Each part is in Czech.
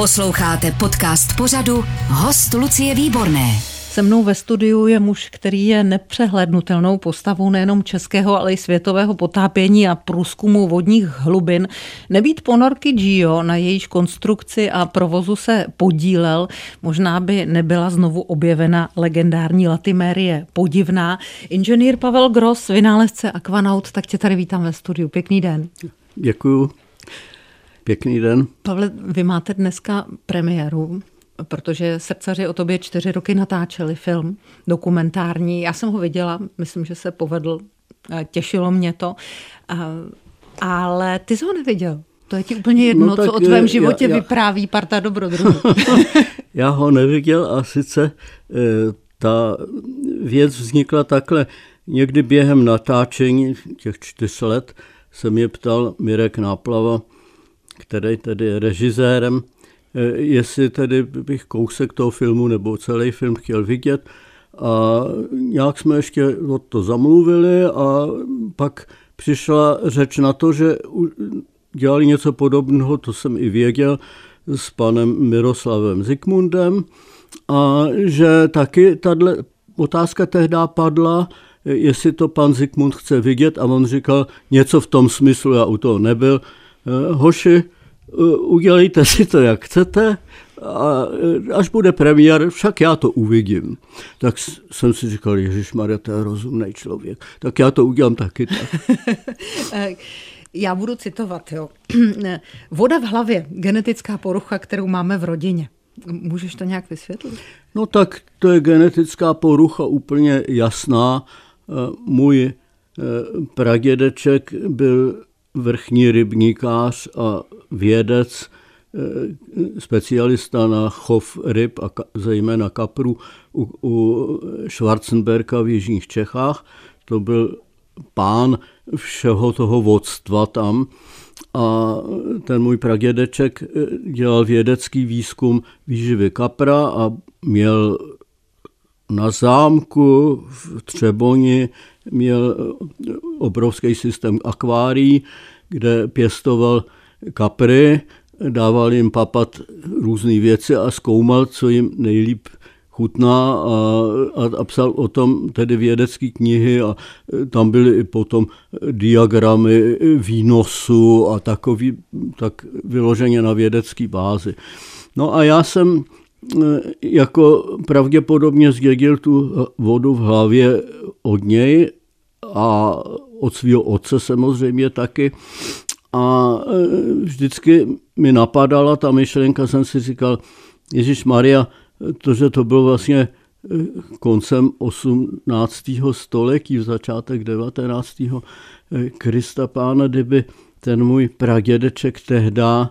Posloucháte podcast pořadu Host Lucie Výborné. Se mnou ve studiu je muž, který je nepřehlednutelnou postavou nejenom českého, ale i světového potápění a průzkumu vodních hlubin. Nebýt ponorky Gio, na jejíž konstrukci a provozu se podílel, možná by nebyla znovu objevena legendární Latimérie podivná. Inženýr Pavel Gross, vynálezce Aquanaut, tak tě tady vítám ve studiu. Pěkný den. Děkuju. Pěkný den. Pavle, vy máte dneska premiéru, protože srdcaři o tobě čtyři roky natáčeli film dokumentární. Já jsem ho viděla, myslím, že se povedl, těšilo mě to, ale ty jsi ho neviděl. To je ti úplně jedno, no, co o tvém životě já, já, vypráví parta dobrodruhů. já ho neviděl a sice e, ta věc vznikla takhle. Někdy během natáčení těch čtyř let se mě ptal Mirek Náplava, který tedy je režisérem, eh, jestli tedy bych kousek toho filmu nebo celý film chtěl vidět. A nějak jsme ještě o to zamluvili a pak přišla řeč na to, že dělali něco podobného, to jsem i věděl, s panem Miroslavem Zikmundem. A že taky tahle otázka tehdy padla, jestli to pan Zikmund chce vidět. A on říkal něco v tom smyslu, já u toho nebyl, Eh, hoši, udělejte si to, jak chcete, a eh, až bude premiér, však já to uvidím. Tak jsem si říkal, Ježíš Maria, to je rozumný člověk, tak já to udělám taky tak. já budu citovat, jo. Voda v hlavě, genetická porucha, kterou máme v rodině. Můžeš to nějak vysvětlit? No tak to je genetická porucha úplně jasná. Můj pradědeček byl vrchní rybníkář a vědec, eh, specialista na chov ryb a zejména kapru u, u Schwarzenberka v Jižních Čechách. To byl pán všeho toho vodstva tam. A ten můj pradědeček eh, dělal vědecký výzkum výživy kapra a měl na zámku v Třeboni měl obrovský systém akvárií, kde pěstoval kapry, dával jim papat různé věci a zkoumal, co jim nejlíp chutná a, a, a psal o tom tedy vědecké knihy a tam byly i potom diagramy výnosu a takový, tak vyloženě na vědecké bázi. No a já jsem Eh, jako pravděpodobně zdědil tu vodu v hlavě od něj a od svého otce samozřejmě taky. A eh, vždycky mi napadala ta myšlenka, jsem si říkal, Ježíš Maria, to, že to bylo vlastně eh, koncem 18. století, v začátek 19. Krista pána, kdyby ten můj pradědeček tehda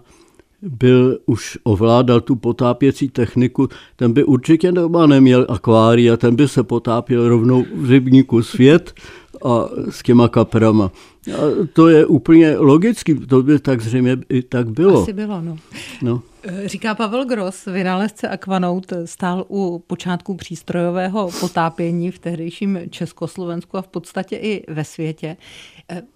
byl už ovládal tu potápěcí techniku, ten by určitě doma neměl akvária, ten by se potápěl rovnou v rybníku svět a s těma kaprama. A to je úplně logický, to by tak zřejmě i tak bylo. Asi bylo, no. no. Říká Pavel Gross, vynálezce Aquanaut, stál u počátku přístrojového potápění v tehdejším Československu a v podstatě i ve světě.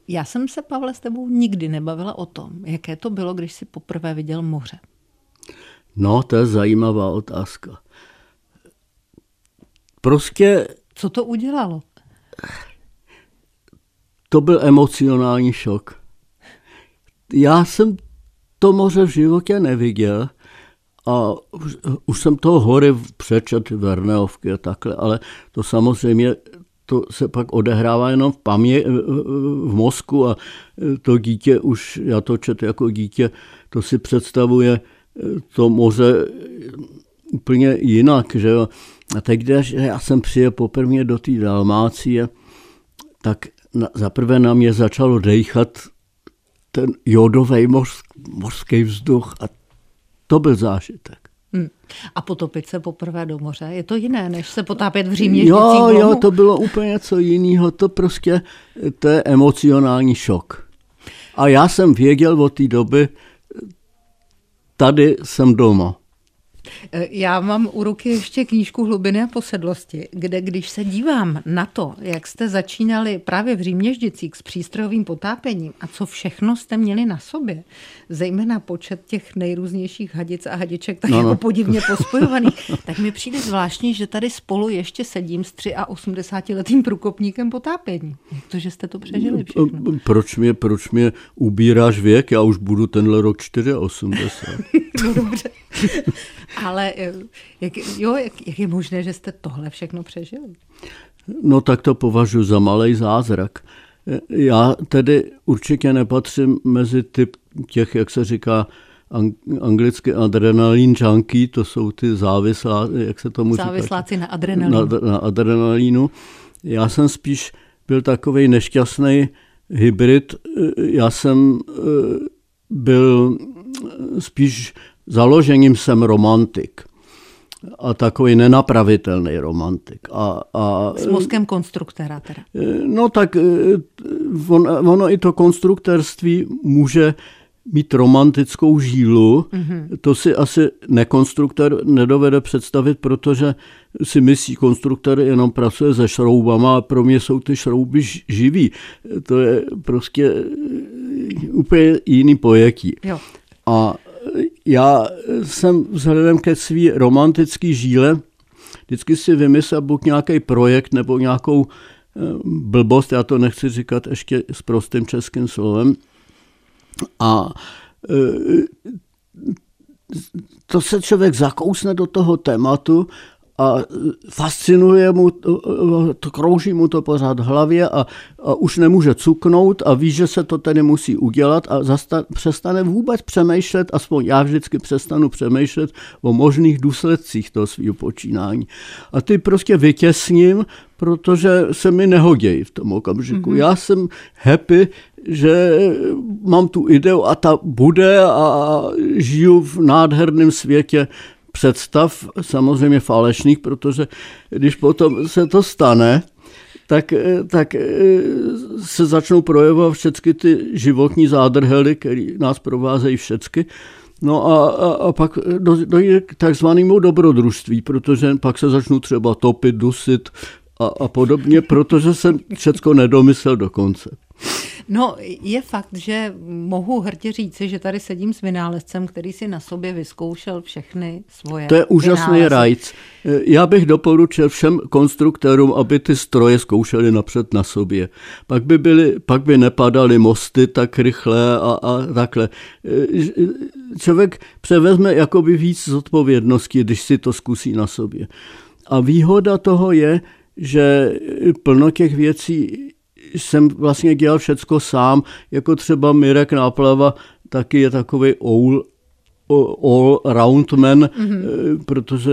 Já jsem se, Pavle, s tebou nikdy nebavila o tom, jaké to bylo, když si poprvé viděl moře. No, to je zajímavá otázka. Prostě... Co to udělalo? To byl emocionální šok. Já jsem to moře v životě neviděl a už, už jsem toho hory přečet Verneovky a takhle, ale to samozřejmě to se pak odehrává jenom v pamě, v mozku a to dítě už, já to čet jako dítě, to si představuje to moře úplně jinak, že jo. A teď, když já jsem přijel poprvé do té Dalmácie, tak na, zaprvé na mě začalo dejchat ten jodový mořský vzduch a to byl zážitek. Hmm. A potopit se poprvé do moře, je to jiné, než se potápět v Římě? Jo, jo, to bylo úplně něco jiného, to prostě, to je emocionální šok. A já jsem věděl od té doby, tady jsem doma. E, já mám u ruky ještě knížku Hlubiny a posedlosti, kde když se dívám na to, jak jste začínali právě v Říměždicích s přístrojovým potápěním a co všechno jste měli na sobě, zejména počet těch nejrůznějších hadic a hadiček tak no, jako no. podivně pospojovaných, tak mi přijde zvláštní, že tady spolu ještě sedím s 83-letým průkopníkem potápění. Jak to, že jste to přežili všechno? Proč mě, proč mě ubíráš věk? Já už budu tenhle rok 84. no dobře. Ale eh, jak, jo, jak, jak je možné, že jste tohle všechno přežili? No tak to považuji za malý zázrak. Já tedy určitě nepatřím mezi typ těch, jak se říká, anglicky adrenalin junkie, to jsou ty závislá, jak se tomu Závisláci říká? na adrenalinu. Na, na adrenalinu. Já jsem spíš byl takový nešťastný hybrid. Já jsem eh, byl spíš založením jsem romantik a takový nenapravitelný romantik. A, a, S mozkem konstruktéra teda. No tak on, ono i to konstruktérství může mít romantickou žílu, mm-hmm. to si asi nekonstruktor nedovede představit, protože si myslí, konstruktor jenom pracuje se šroubama a pro mě jsou ty šrouby živý. To je prostě úplně jiný pojetí. Jo. A já jsem vzhledem ke svý romantický žíle vždycky si vymyslel buď nějaký projekt nebo nějakou eh, blbost, já to nechci říkat ještě s prostým českým slovem. A eh, to se člověk zakousne do toho tématu a fascinuje mu, to, to krouží mu to pořád v hlavě a, a už nemůže cuknout a ví, že se to tedy musí udělat a zasta, přestane vůbec přemýšlet, aspoň já vždycky přestanu přemýšlet o možných důsledcích toho svého počínání. A ty prostě vytěsním, protože se mi nehodějí v tom okamžiku. Mm-hmm. Já jsem happy, že mám tu ideu a ta bude a žiju v nádherném světě představ, samozřejmě falešných, protože když potom se to stane, tak, tak se začnou projevovat všechny ty životní zádrhely, které nás provázejí všechny. No a, a, a pak dojde k takzvanému dobrodružství, protože pak se začnou třeba topit, dusit a, a podobně, protože jsem všechno nedomyslel do konce. No, je fakt, že mohu hrdě říci, že tady sedím s vynálezcem, který si na sobě vyzkoušel všechny svoje To je úžasný rajc. Já bych doporučil všem konstruktérům, aby ty stroje zkoušeli napřed na sobě. Pak by, byly, pak by nepadaly mosty tak rychle a, a takhle. Člověk převezme jakoby víc zodpovědnosti, když si to zkusí na sobě. A výhoda toho je, že plno těch věcí jsem vlastně dělal všecko sám, jako třeba Mirek Náplava taky je takový all, all round man, mm-hmm. protože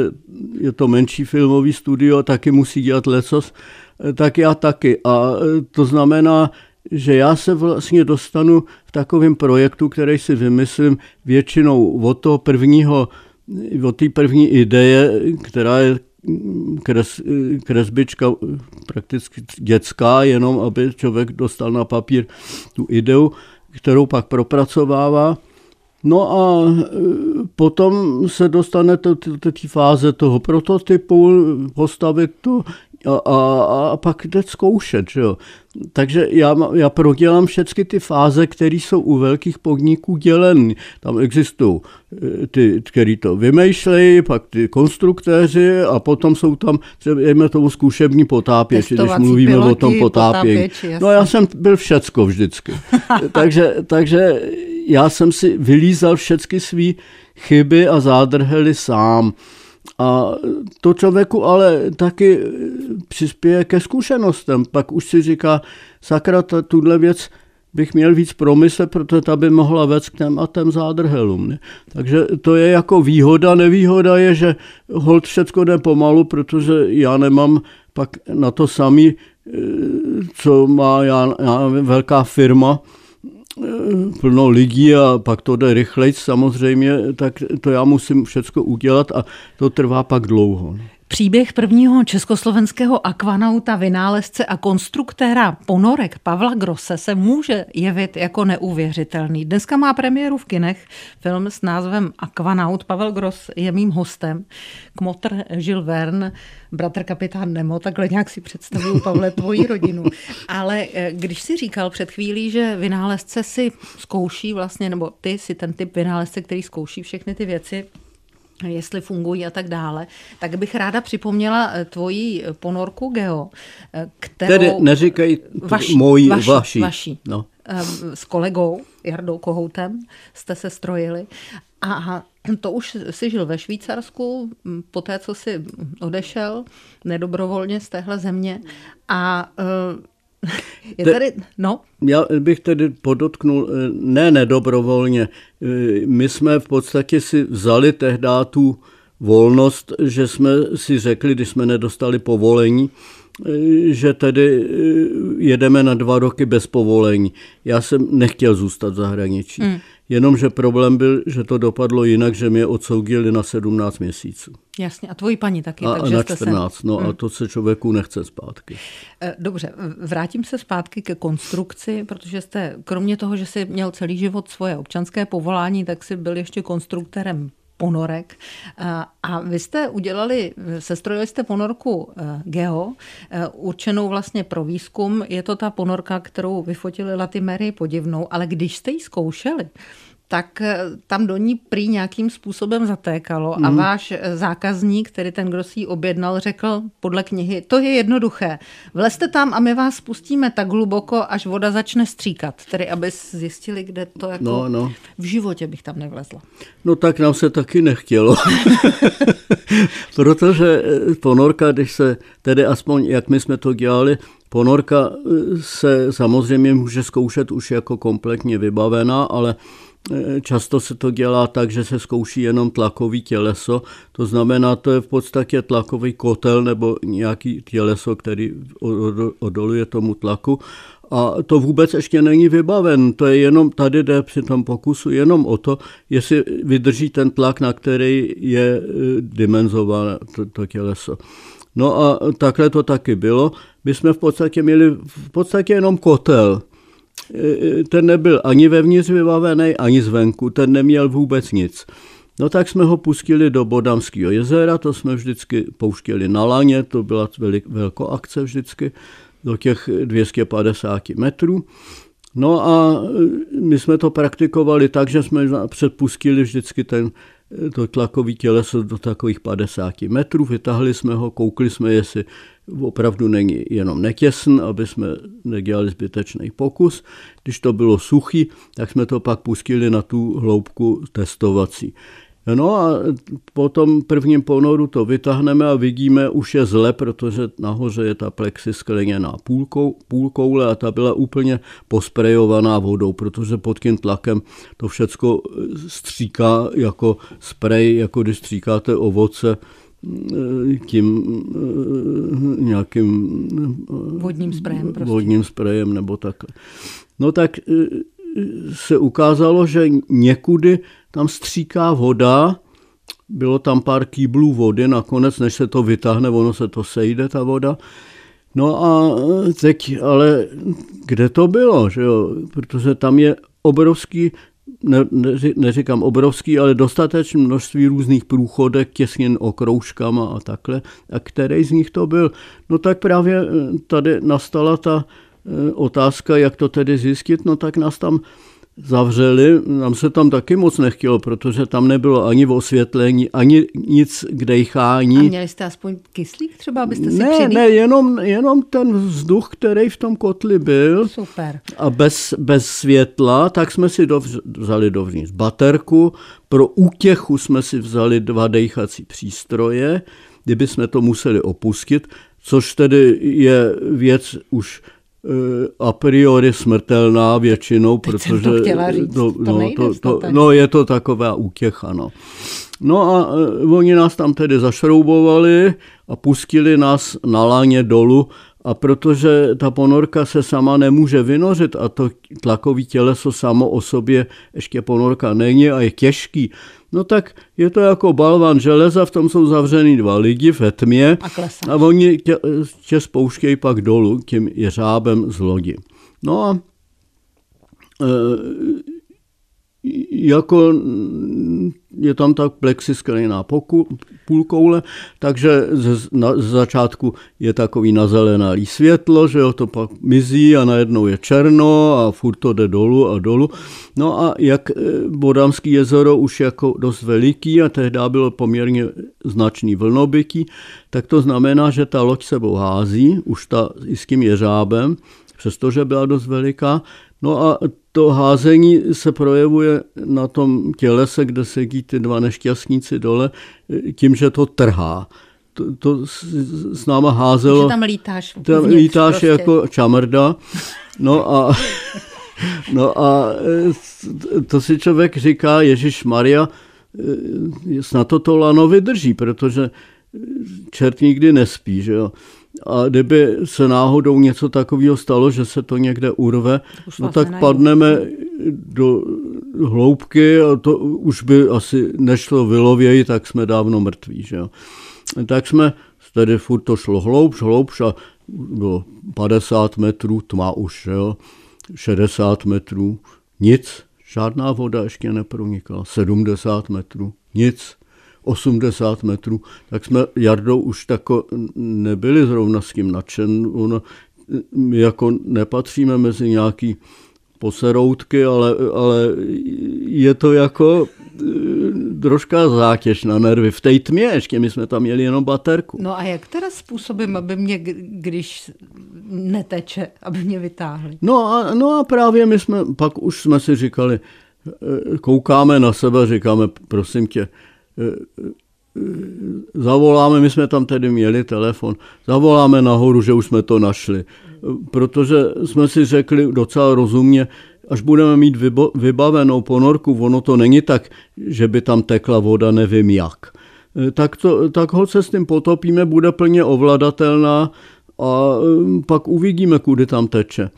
je to menší filmový studio, taky musí dělat lecos, eh, tak já taky. A eh, to znamená, že já se vlastně dostanu v takovém projektu, který si vymyslím většinou od toho prvního, od té první ideje, která je kres, kresbička prakticky dětská, jenom aby člověk dostal na papír tu ideu, kterou pak propracovává. No a e, potom se dostane do té fáze toho prototypu, postavit to a, a, a pak jde zkoušet. Že jo. Takže já, já prodělám všechny ty fáze, které jsou u velkých podniků děleny. Tam existují e, ty, který to vymýšlejí, pak ty konstruktéři a potom jsou tam třeba tomu zkušební potápěči, když mluvíme piloti, o tom potápění. No já jsem byl všecko vždycky. takže, takže já jsem si vylízal všechny své chyby a zádrhely sám. A to člověku ale taky přispěje ke zkušenostem. Pak už si říká, sakra, tuhle věc bych měl víc promyslet, protože ta by mohla vést k těm a těm zádrhelům. Takže to je jako výhoda. Nevýhoda je, že hold všecko jde pomalu, protože já nemám pak na to samý, e, co má já, já velká firma, plno lidí a pak to jde rychleji samozřejmě, tak to já musím všechno udělat a to trvá pak dlouho. Příběh prvního československého akvanauta, vynálezce a konstruktéra ponorek Pavla Grosse se může jevit jako neuvěřitelný. Dneska má premiéru v kinech film s názvem Akvanaut. Pavel Gross je mým hostem. Kmotr Žil Verne, bratr kapitán Nemo, takhle nějak si představuju, Pavle, tvoji rodinu. Ale eh, když si říkal před chvílí, že vynálezce si zkouší vlastně, nebo ty si ten typ vynálezce, který zkouší všechny ty věci, jestli fungují a tak dále, tak bych ráda připomněla eh, tvoji ponorku Geo, eh, kterou... Tedy neříkej vaši, moji, vaši. vaši. vaši. No. S kolegou Jardou Kohoutem jste se strojili a to už si žil ve Švýcarsku, po té, co si odešel nedobrovolně z téhle země a eh, je tady, no? Já bych tedy podotknul, eh, ne nedobrovolně, eh, my jsme v podstatě si vzali tehdy tu volnost, že jsme si řekli, když jsme nedostali povolení, eh, že tedy jedeme na dva roky bez povolení. Já jsem nechtěl zůstat v zahraničí. Hmm. Jenomže problém byl, že to dopadlo jinak, že mě odsoudili na 17 měsíců. Jasně, a tvoji paní taky. A, takže na 14, se... no hmm. a to se člověku nechce zpátky. Eh, dobře, vrátím se zpátky ke konstrukci, protože jste, kromě toho, že jsi měl celý život svoje občanské povolání, tak jsi byl ještě konstruktorem ponorek. A vy jste udělali, sestrojili jste ponorku eh, Geo, eh, určenou vlastně pro výzkum. Je to ta ponorka, kterou vyfotili Latimery podivnou, ale když jste ji zkoušeli, tak eh, tam do ní prý nějakým způsobem zatékalo mm. a mhm. váš eh, zákazník, který ten, kdo si ji objednal, řekl podle knihy, to je jednoduché, vlezte tam a my vás spustíme tak hluboko, až voda začne stříkat, tedy aby zjistili, kde to jako... No, no. V životě bych tam nevlezla. No tak nám se taky nechtělo. Protože eh, ponorka, když se, tedy aspoň jak my jsme to dělali, ponorka se samozřejmě může zkoušet už jako kompletně vybavená, ale Často se to dělá tak, že se zkouší jenom tlakový těleso, to znamená, to je v podstatě tlakový kotel nebo nějaký těleso, který odoluje tomu tlaku. A to vůbec ještě není vybaven, to je jenom, tady jde při tom pokusu jenom o to, jestli vydrží ten tlak, na který je e, dimenzované to, to těleso. No a takhle to taky bylo. My jsme v podstatě měli v podstatě jenom kotel, ten nebyl ani vevnitř vybavený, ani zvenku, ten neměl vůbec nic. No tak jsme ho pustili do Bodamského jezera, to jsme vždycky pouštěli na laně, to byla velká akce vždycky, do těch 250 metrů. No a my jsme to praktikovali tak, že jsme předpustili vždycky ten, to tlakový těleso do takových 50 metrů, vytahli jsme ho, koukli jsme, jestli opravdu není jenom netěsn, aby jsme nedělali zbytečný pokus. Když to bylo suchý, tak jsme to pak pustili na tu hloubku testovací. No a po tom prvním ponoru to vytáhneme a vidíme, už je zle, protože nahoře je ta plexi skleněná půlkou, půlkoule a ta byla úplně posprejovaná vodou, protože pod tím tlakem to všecko stříká jako sprej, jako když stříkáte ovoce tím eh, nějakým vodním sprejem, prostě. vodním sprejem nebo takhle. No tak eh, se ukázalo, že někudy tam stříká voda, bylo tam pár kýblů vody, nakonec, než se to vytáhne, ono se to sejde, ta voda. No a teď, ale kde to bylo, že jo? protože tam je obrovský ne, neříkám obrovský, ale dostatečné množství různých průchodek, těsnin okroužkama a takhle. A který z nich to byl? No tak právě eh, tady nastala ta eh, otázka, jak to tedy zjistit, no tak nás tam zavřeli, nám se tam taky moc nechtělo, protože tam nebylo ani osvětlení, ani nic k dejchání. A měli jste aspoň kyslík třeba, abyste si Ne, přidý... ne, jenom, jenom ten vzduch, který v tom kotli byl. Super. A bez, bez světla, tak jsme si dovř, vzali dovnitř baterku, pro útěchu jsme si vzali dva dejchací přístroje, kdyby jsme to museli opustit, což tedy je věc už a priori smrtelná většinou, Teď protože to, chtěla říct. to, no, to, to, no, je to taková útěcha. No. no a uh, oni nás tam tedy zašroubovali a pustili nás na láně dolů a protože ta ponorka se sama nemůže vynořit a to tlakový těleso samo o sobě ještě ponorka není a je těžký, No tak je to jako balvan železa, v tom jsou zavřený dva lidi ve tmě a, a oni tě, tě spouštějí pak dolů tím jeřábem z lodi. No a e, jako je tam tak plexisklená půlkoule, takže z, na, z začátku je takový nazelenalý světlo, že jo, to pak mizí a najednou je černo a furt to jde dolů a dolů. No a jak e, Bodamský jezero už jako dost veliký a tehdy bylo poměrně značný vlnobytí, tak to znamená, že ta loď sebou hází, už ta i s tím jeřábem, přestože byla dost veliká, No a to házení se projevuje na tom tělese, kde sedí ty dva nešťastníci dole, tím, že to trhá. To, to s náma házelo... Že tam lítáš. Tam lítáš prostě. jako čamrda. No a, no a to si člověk říká, Ježíš Maria, snad to to lano vydrží, protože čert nikdy nespí, že jo. A kdyby se náhodou něco takového stalo, že se to někde urve, no tak najdu. padneme do hloubky a to už by asi nešlo vylověji, tak jsme dávno mrtví. Že jo. Tak jsme, tedy furt to šlo hloubš, hloubš a bylo 50 metrů, tma už, že jo, 60 metrů, nic, žádná voda ještě nepronikla, 70 metrů, nic. 80 metrů, tak jsme Jardou už tako nebyli zrovna s tím nadšen. Ono, my jako nepatříme mezi nějaký poseroutky, ale, ale je to jako eh, troška zátěž na nervy. V té tmě ještě, my jsme tam měli jenom baterku. No a jak teda způsobem, aby mě, když neteče, aby mě vytáhli? No a, no a právě my jsme, pak už jsme si říkali, eh, koukáme na sebe, říkáme, prosím tě, zavoláme, my jsme tam tedy měli telefon, zavoláme nahoru, že už jsme to našli. Protože jsme si řekli docela rozumně, až budeme mít vybavenou ponorku, ono to není tak, že by tam tekla voda, nevím jak. Tak, to, tak ho se s tím potopíme, bude plně ovladatelná a pak uvidíme, kudy tam teče.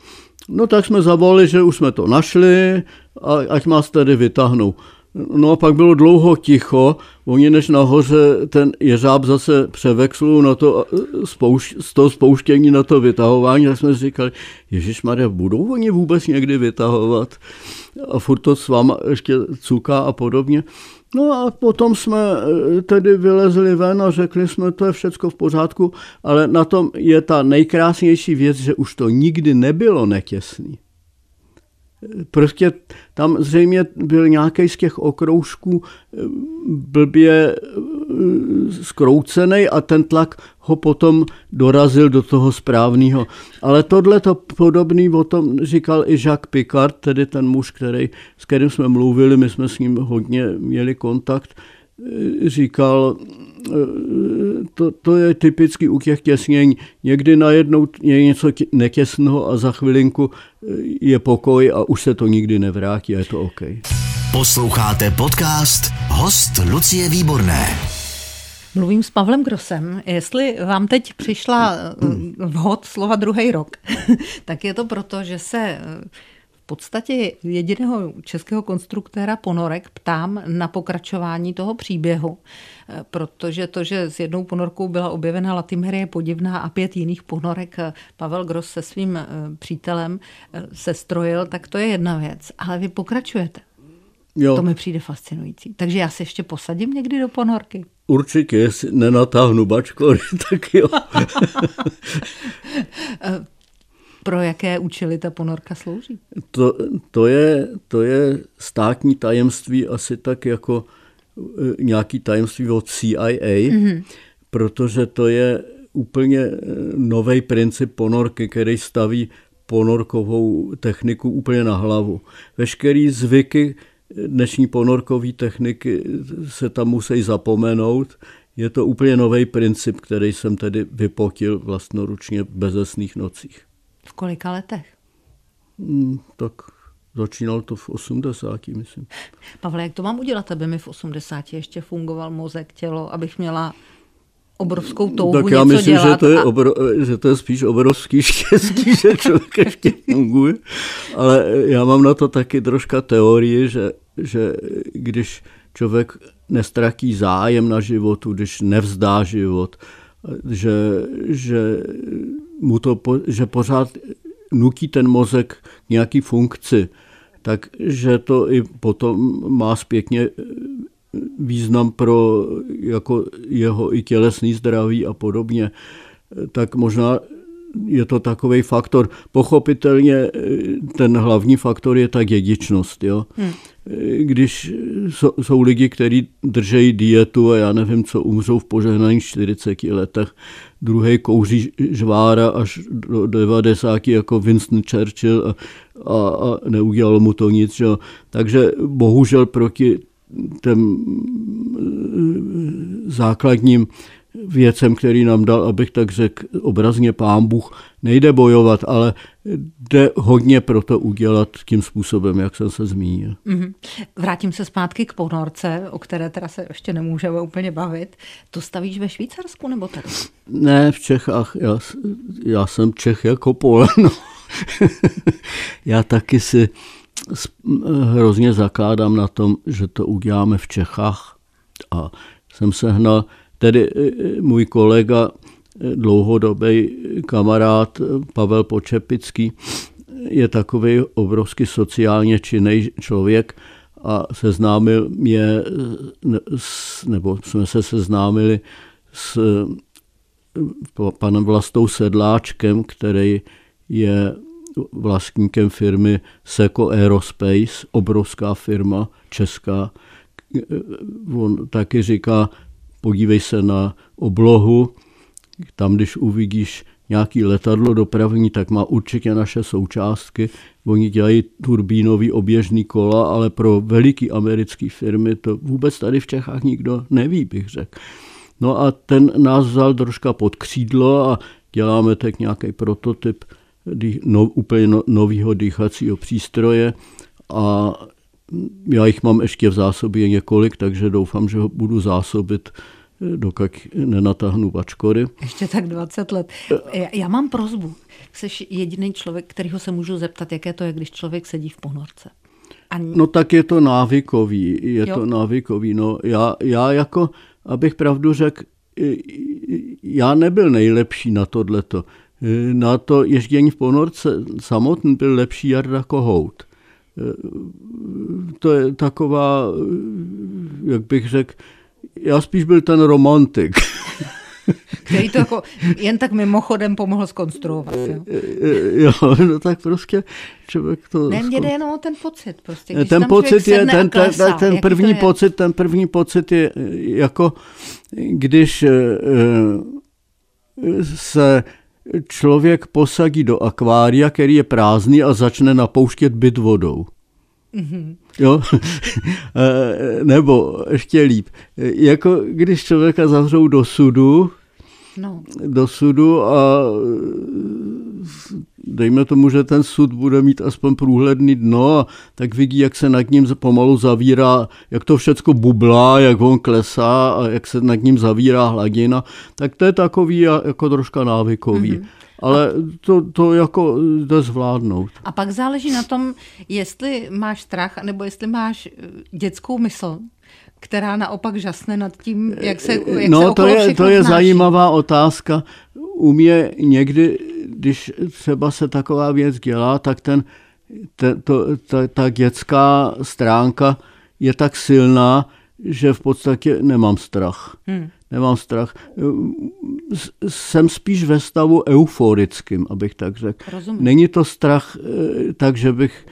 No tak jsme zavolali, že už jsme to našli, a ať nás tedy vytáhnou. No a pak bylo dlouho ticho, oni než nahoře ten jeřáb zase převexlu na to, spouš, z toho spouštění na to vytahování, tak jsme říkali, Ježíš Maria, budou oni vůbec někdy vytahovat? A furt to s váma ještě cuká a podobně. No a potom jsme eh, tedy vylezli ven a řekli jsme, to je všecko v pořádku, ale na tom je ta nejkrásnější věc, že už to nikdy nebylo netěsný. Prostě tam zřejmě byl nějaký z těch okroužků eh, blbě eh, skroucený a ten tlak ho potom dorazil do toho správného. Ale tohle to podobný o tom říkal i Jacques Picard, tedy ten muž, který, s kterým jsme mluvili, my jsme s ním hodně měli kontakt, říkal, to, to je typicky u těch těsnění. Někdy najednou je něco netěsného a za chvilinku je pokoj a už se to nikdy nevrátí a je to OK. Posloucháte podcast Host Lucie Výborné. Mluvím s Pavlem Grosem. Jestli vám teď přišla eh, vhod slova druhý rok, tak je to proto, že se eh, podstatě jediného českého konstruktéra ponorek ptám na pokračování toho příběhu, eh, protože to, že s jednou ponorkou byla objevena Latimerie podivná a pět jiných ponorek Pavel Gros se svým přítelem se strojil, tak to je jedna věc. Ale vy pokračujete. Jo. To mi přijde fascinující. Takže já se ještě posadím někdy do ponorky. Určitě, jestli nenatáhnu bačkory, tak jo. Pro jaké účely ta ponorka slouží? To, to, je, to je státní tajemství asi tak jako e, nějaký tajemství od CIA, mm-hmm. protože to je úplně e, nový princip ponorky, který staví ponorkovou techniku úplně na hlavu. Veškerý zvyky, dnešní ponorkové techniky se tam musí zapomenout. Je to úplně nový princip, který jsem tedy vypotil vlastnoručně v bezesných nocích. V kolika letech? Hmm, tak začínal to v 80, myslím. Pavle, jak to mám udělat, aby mi v 80 ještě fungoval mozek, tělo, abych měla obrovskou touhu Tak já myslím, dělat že to, je a... obro, že to je spíš obrovský štěstí, že člověk ještě funguje. Ale já mám na to taky troška teorii, že, že když člověk nestratí zájem na životu, když nevzdá život, že, že, mu to, že pořád nutí ten mozek nějaký funkci, takže to i potom má zpětně význam pro jako jeho i tělesný zdraví a podobně, tak možná je to takový faktor. Pochopitelně eh, ten hlavní faktor je ta dědičnost. Jo? Hmm. Eh, když jsou, jsou lidi, kteří držejí dietu a já nevím, co umřou v požehnaných 40 letech, druhý kouří žvára až do 90 jako Winston Churchill a, a, a neudělalo mu to nic. Jo? Takže bohužel proti těm eh, základním věcem, který nám dal, abych tak řekl, obrazně pán Bůh, nejde bojovat, ale jde hodně pro to udělat tím způsobem, jak jsem se zmínil. Mm-hmm. Vrátím se zpátky k ponorce, o které teda se ještě nemůžeme úplně bavit. To stavíš ve Švýcarsku nebo tady? Ne, v Čechách. Já, já jsem Čech jako Pole. No. já taky si hrozně zakládám na tom, že to uděláme v Čechách. A jsem sehnal Tedy e, e, můj kolega, e, dlouhodobý kamarád Pavel Počepický, je takový obrovský sociálně činný člověk a seznámil mě, nebo jsme se seznámili s panem Vlastou Sedláčkem, který je vlastníkem firmy Seco Aerospace, obrovská firma česká. On taky říká, podívej se na oblohu, tam, když uvidíš nějaký letadlo dopravní, tak má určitě naše součástky. Oni dělají turbínový oběžný kola, ale pro veliký americké firmy to vůbec tady v Čechách nikdo neví, bych řekl. No a ten nás vzal troška pod křídlo a děláme tak nějaký prototyp no, úplně no, nového dýchacího přístroje a já jich mám ještě v zásobě několik, takže doufám, že ho budu zásobit dokud nenatáhnu bačkory. Ještě tak 20 let. Já mám prozbu. Jsi jediný člověk, kterýho se můžu zeptat, jaké to je, když člověk sedí v ponorce. Ani... No tak je to návykový. Je jo. to návykový. No, já, já jako, abych pravdu řekl, já nebyl nejlepší na tohleto. Na to ježdění v ponorce samotný byl lepší Jarda Kohout to je taková, jak bych řekl, já spíš byl ten romantik. Který to jako jen tak mimochodem pomohl skonstruovat. Jo, jo no tak prostě člověk to... Ne, mě jde jenom o ten pocit. Prostě, když ten pocit je, ten, klesá, ten, ten první pocit, ten první pocit je jako, když eh, se člověk posadí do akvária, který je prázdný a začne napouštět byt vodou. Mm-hmm. Jo? Eh, nebo ještě líp, jako když člověka zavřou do sudu, no. do sudu a dejme tomu, že ten sud bude mít aspoň průhledný dno a tak vidí, jak se nad ním pomalu zavírá, jak to všecko bublá, jak on klesá a jak se nad ním zavírá hladina, tak to je takový jako troška návykový. Mm-hmm ale to, to jako jde zvládnout. A pak záleží na tom, jestli máš strach, nebo jestli máš eh, dětskou mysl, která naopak žasne nad tím, jak se jak No, se to je, to je zajímavá otázka. U mě někdy, když třeba se taková věc dělá, tak ten, te, to, ta, ta dětská stránka je tak silná, že v podstatě nemám strach. Hmm nemám strach. Jsem spíš ve stavu euforickým, abych tak řekl. Rozumím. Není to strach eh, tak, že bych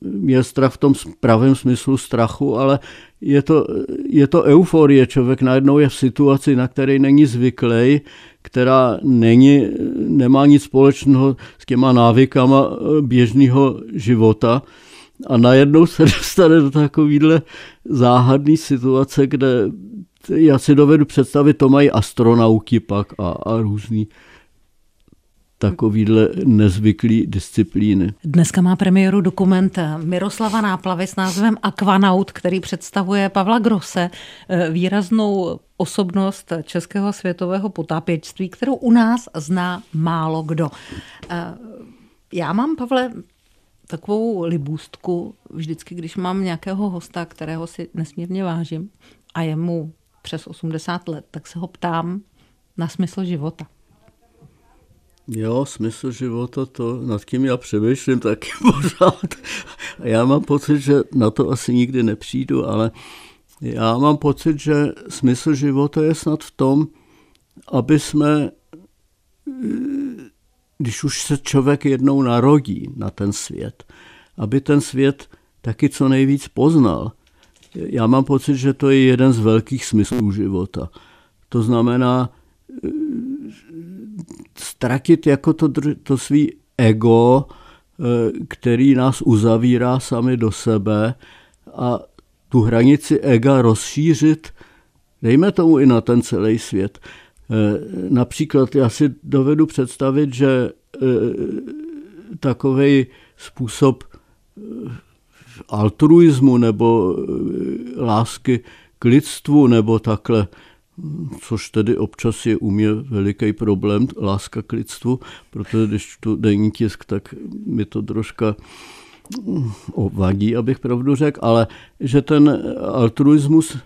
měl strach v tom pravém smyslu strachu, ale je to, je to euforie. Člověk najednou je v situaci, na které není zvyklý, která není, nemá nic společného s těma návykama eh, běžného života. A najednou se dostane do takovéhle záhadné situace, kde já si dovedu představit, to mají astronauti pak a, a různý takovýhle nezvyklý disciplíny. Dneska má premiéru dokument Miroslava Náplavy s názvem Aquanaut, který představuje Pavla Grosse, eh, výraznou osobnost českého světového potápěčství, kterou u nás zná málo kdo. Eh, já mám, Pavle, takovou libůstku vždycky, když mám nějakého hosta, kterého si nesmírně vážím a je mu přes 80 let, tak se ho ptám na smysl života. Jo, smysl života, to nad tím já přemýšlím taky pořád. Já mám pocit, že na to asi nikdy nepřijdu, ale já mám pocit, že smysl života je snad v tom, aby jsme, když už se člověk jednou narodí na ten svět, aby ten svět taky co nejvíc poznal. Já mám pocit, že to je jeden z velkých smyslů života. To znamená ztratit jako to, to svý ego, který nás uzavírá sami do sebe a tu hranici ega rozšířit, dejme tomu i na ten celý svět. Eh, například já si dovedu představit, že eh, takový způsob eh, altruismu nebo lásky k lidstvu nebo takhle, což tedy občas je u mě veliký problém, láska k lidstvu, protože když tu denní tisk, tak mi to troška vadí, abych pravdu řekl, ale že ten altruismus,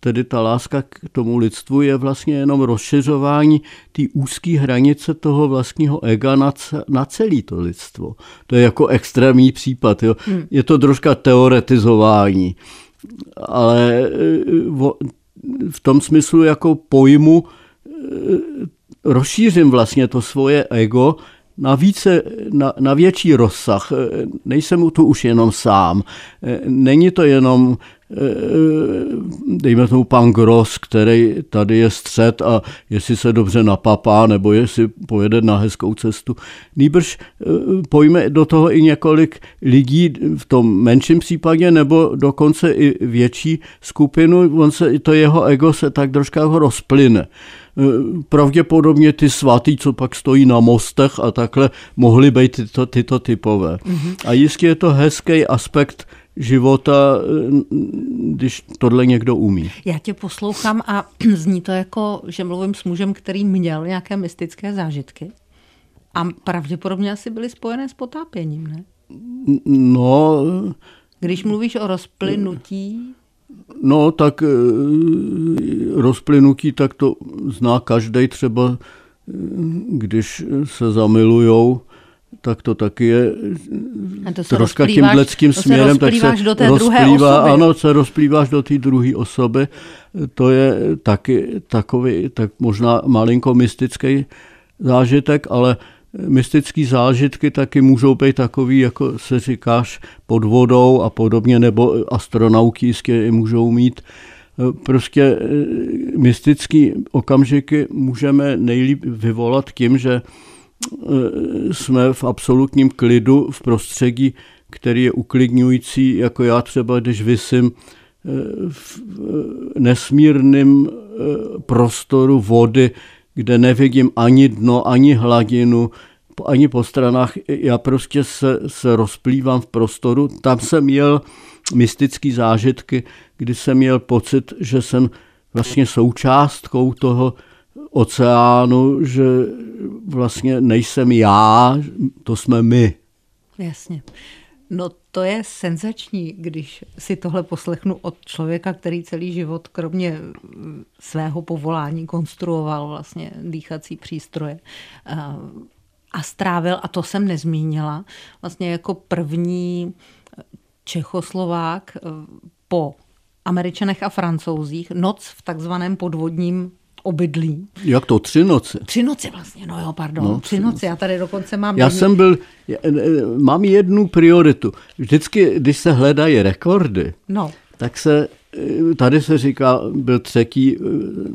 tedy ta láska k tomu lidstvu, je vlastně jenom rozšiřování té úzké hranice toho vlastního ega na, na celé to lidstvo. To je jako extrémní případ. Jo. Hmm. Je to troška teoretizování, ale e, v tom smyslu jako pojmu e, rozšířím vlastně to svoje ego na, více, na, na větší rozsah. Nejsem tu už jenom sám. Není to jenom dejme tomu pan Gross, který tady je střed a jestli se dobře napapá nebo jestli pojede na hezkou cestu. Nýbrž pojme do toho i několik lidí v tom menším případě nebo dokonce i větší skupinu, on se, to jeho ego se tak troška ho rozplyne. Eh, pravděpodobně ty svatý, co pak stojí na mostech a takhle, mohly být tyto, tyto typové. Mm-hmm. A jistě je to hezký aspekt života, eh, když tohle někdo umí. Já tě poslouchám a zní to jako, že mluvím s mužem, který měl nějaké mystické zážitky. A pravděpodobně asi byly spojené s potápěním, ne? No... Když mluvíš o rozplynutí No, tak eh, rozplynutí, tak to zná každý třeba, eh, když se zamilujou, tak to taky je to troška tímhleckým směrem, tak se do té rozplývá, ano, se rozplýváš do té druhé osoby. To je taky takový, tak možná malinko mystický zážitek, ale mystické zážitky taky můžou být takový, jako se říkáš, pod vodou a podobně, nebo astronauti jistě můžou mít. Prostě eh, mystické okamžiky můžeme nejlíp vyvolat tím, že eh, jsme v absolutním klidu v prostředí, který je uklidňující, jako já třeba, když vysím v nesmírném prostoru vody, kde nevidím ani dno, ani hladinu, ani po stranách. Já prostě se, se rozplývám v prostoru. Tam jsem měl mystické zážitky, kdy jsem měl pocit, že jsem vlastně součástkou toho oceánu, že vlastně nejsem já, to jsme my. Jasně. No to je senzační, když si tohle poslechnu od člověka, který celý život kromě svého povolání konstruoval vlastně dýchací přístroje a strávil, a to jsem nezmínila, vlastně jako první Čechoslovák po Američanech a Francouzích noc v takzvaném podvodním obydlí. Jak to? Tři noci? Tři noci vlastně, no jo, pardon, no, tři, tři noci. Já tady dokonce mám... Já jsem byl, mám jednu prioritu. Vždycky, když se hledají rekordy, no. tak se, tady se říká, byl třetí eh,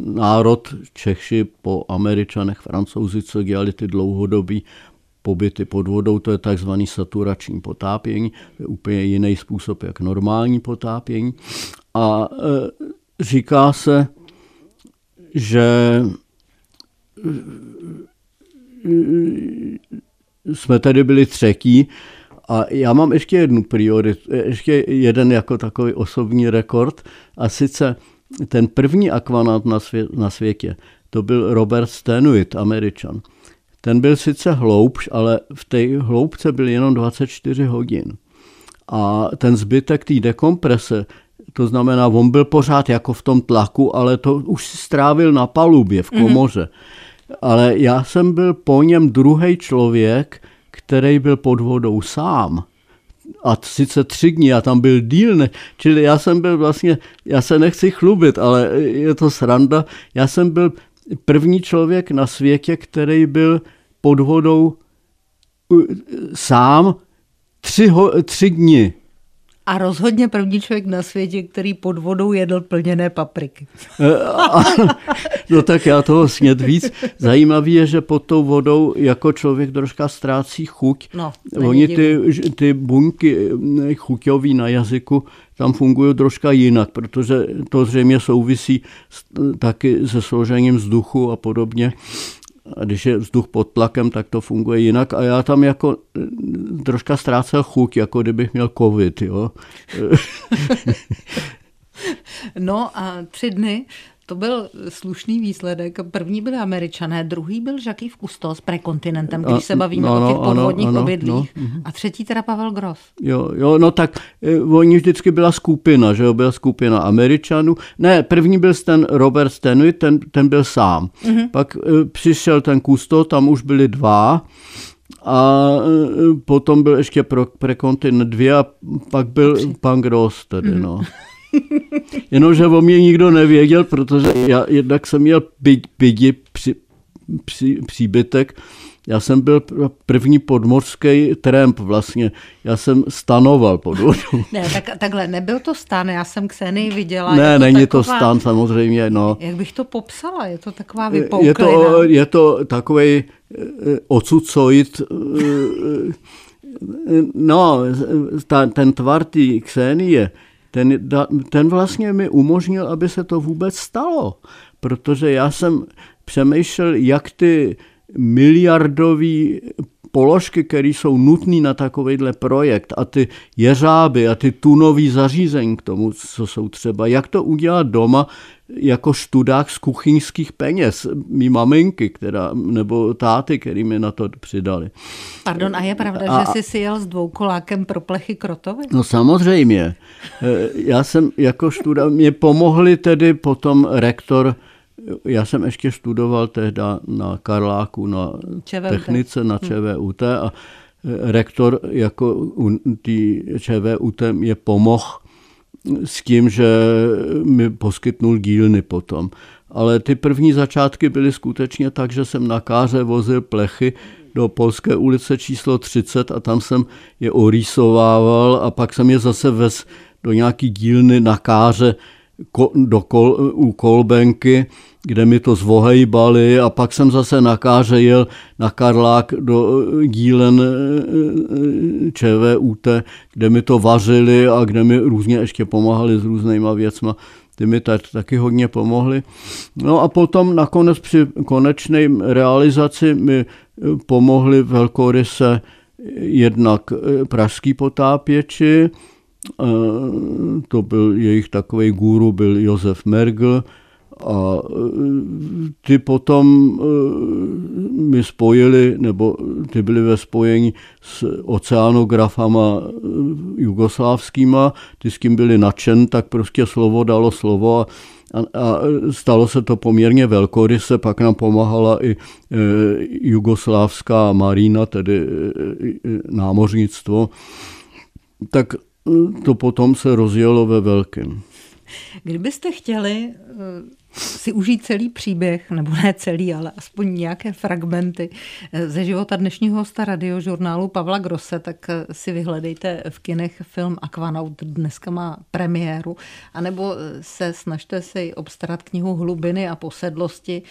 národ Češi po Američanech, Francouzi, co dělali ty dlouhodobí pobyty pod vodou, to je takzvaný saturační potápění, to je úplně jiný způsob, jak normální potápění. A e, říká se, že jsme tady byli třetí a já mám ještě jednu prioritu, ještě jeden jako takový osobní rekord a sice ten první akvanát na, svě, na světě, to byl Robert Stenuit, američan. ten byl sice hloubš, ale v té hloubce byl jenom 24 hodin. A ten zbytek té dekomprese, to znamená, on byl pořád jako v tom tlaku, ale to už si strávil na palubě v komoře. Mm-hmm. Ale já jsem byl po něm druhý člověk, který byl pod vodou sám a sice tři dny a tam byl díl, ne, čili já jsem byl vlastně, já se nechci chlubit, ale je to sranda, já jsem byl první člověk na světě, který byl pod vodou sám tři, ho, tři dny. A rozhodně první člověk na světě, který pod vodou jedl plněné papriky. no tak já toho sněd víc. Zajímavé je, že pod tou vodou jako člověk troška ztrácí chuť. No, Oni ty, ty buňky chuťový na jazyku tam fungují troška jinak, protože to zřejmě souvisí taky se složením vzduchu a podobně když je vzduch pod tlakem, tak to funguje jinak a já tam jako eh, troška ztrácel chuť, jako kdybych měl covid, jo. no a tři dny to byl slušný výsledek. První byli američané, druhý byl Jacques Cousteau s prekontinentem, když se bavíme ano, o těch podvodních ano, obydlích. Mhm. a třetí teda Pavel Gross. Jo, jo, no tak eh, oni vždycky byla skupina, že jo, byla skupina Američanů. Ne, první byl ten Robert Stanley, ten, ten byl sám. Mm-hmm. Pak eh, přišel ten Cousteau, tam už byli dva. A eh, potom byl ještě pro prekontinent dvě a pak byl pan Gross tedy, mm-hmm. no. Jenomže o mě nikdo nevěděl, protože já jednak jsem měl pidi při, při, příbytek, já jsem byl první podmořský tramp vlastně. Já jsem stanoval pod vodou. Ne, tak, takhle, nebyl to stan, já jsem Xenii viděla. Ne, jako není taková, to stan samozřejmě, no. Jak bych to popsala, je to taková vypouklina. Je to, je to takový eh, ocucoid, eh, no, ta, ten tvar té Xenie, ten, ten vlastně mi umožnil, aby se to vůbec stalo. Protože já jsem přemýšlel, jak ty miliardové položky, které jsou nutné na takovýhle projekt a ty jeřáby a ty tunový zařízení k tomu, co jsou třeba, jak to udělat doma jako študák z kuchyňských peněz, mý maminky, která, nebo táty, který mi na to přidali. Pardon, a je pravda, a, že jsi si jel s dvoukolákem pro plechy Krotovi? No samozřejmě. E, já jsem jako študák, mě pomohli tedy potom rektor já jsem ještě studoval tehdy na Karláku, na ČVUT. technice, na hm. ČVUT a e, rektor jako tý ČVUT mě pomohl s tím, že mi poskytnul dílny potom. Ale ty první začátky byly skutečně tak, že jsem na káře vozil plechy do Polské ulice číslo 30 a tam jsem je orýsovával a pak jsem je zase vez do nějaký dílny na káře do kol, u kolbenky, kde mi to zvohejbali a pak jsem zase na káře jel na Karlák do eh, dílen eh, ČVUT, kde mi to vařili a kde mi různě ještě pomáhali s různýma věcma. Ty mi taky hodně pomohli. No a potom nakonec při konečné realizaci mi eh, pomohli velkoryse jednak pražský potápěči, to byl jejich takový guru, byl Josef Mergel, a ty potom mi spojili, nebo ty byly ve spojení s oceánografama jugoslávskýma, ty s kým byli nadšen, tak prostě slovo dalo slovo a a, a stalo se to poměrně velkoryse, pak nám pomáhala i e, jugoslávská marína, tedy e, námořnictvo. Tak to potom se rozjelo ve velkém. Kdybyste chtěli si užít celý příběh, nebo ne celý, ale aspoň nějaké fragmenty eh, ze života dnešního hosta radiožurnálu Pavla Grosse, tak eh, si vyhledejte v kinech film Aquanaut, dneska má premiéru, anebo eh, se snažte si obstarat knihu Hlubiny a posedlosti,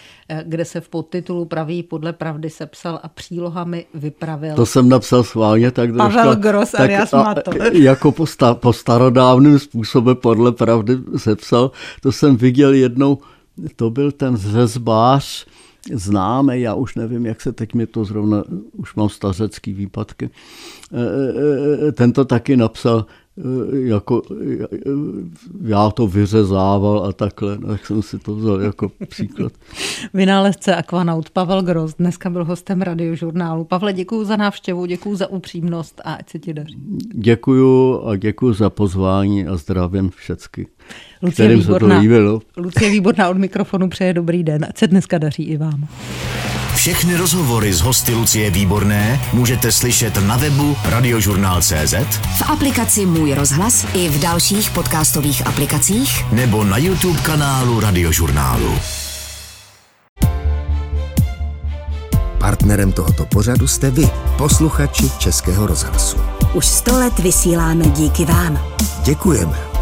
kde se v podtitulu Praví podle pravdy sepsal a přílohami vypravil. To jsem napsal schválně tak troška, Pavel Gross tak, alias Mato. Jako po, sta, po starodávným způsobem podle pravdy sepsal, to jsem viděl jednou to byl ten řezbář, známe, já už nevím, jak se teď mi to zrovna, už mám stařecký výpadky, e, e, e, ten to taky napsal jako já to vyřezával a takhle, tak jsem si to vzal jako příklad. Vynálezce Aquanaut Pavel Gross dneska byl hostem radiožurnálu. Pavle, děkuji za návštěvu, děkuji za upřímnost a ať se ti daří. Děkuji a děkuji za pozvání a zdravím všecky. Lucie Výborná, Lucie Výborná od mikrofonu přeje dobrý den, ať se dneska daří i vám. Všechny rozhovory z hosty Lucie Výborné můžete slyšet na webu radiožurnál.cz v aplikaci Můj rozhlas i v dalších podcastových aplikacích nebo na YouTube kanálu Radiožurnálu. Partnerem tohoto pořadu jste vy, posluchači Českého rozhlasu. Už sto let vysíláme díky vám. Děkujeme.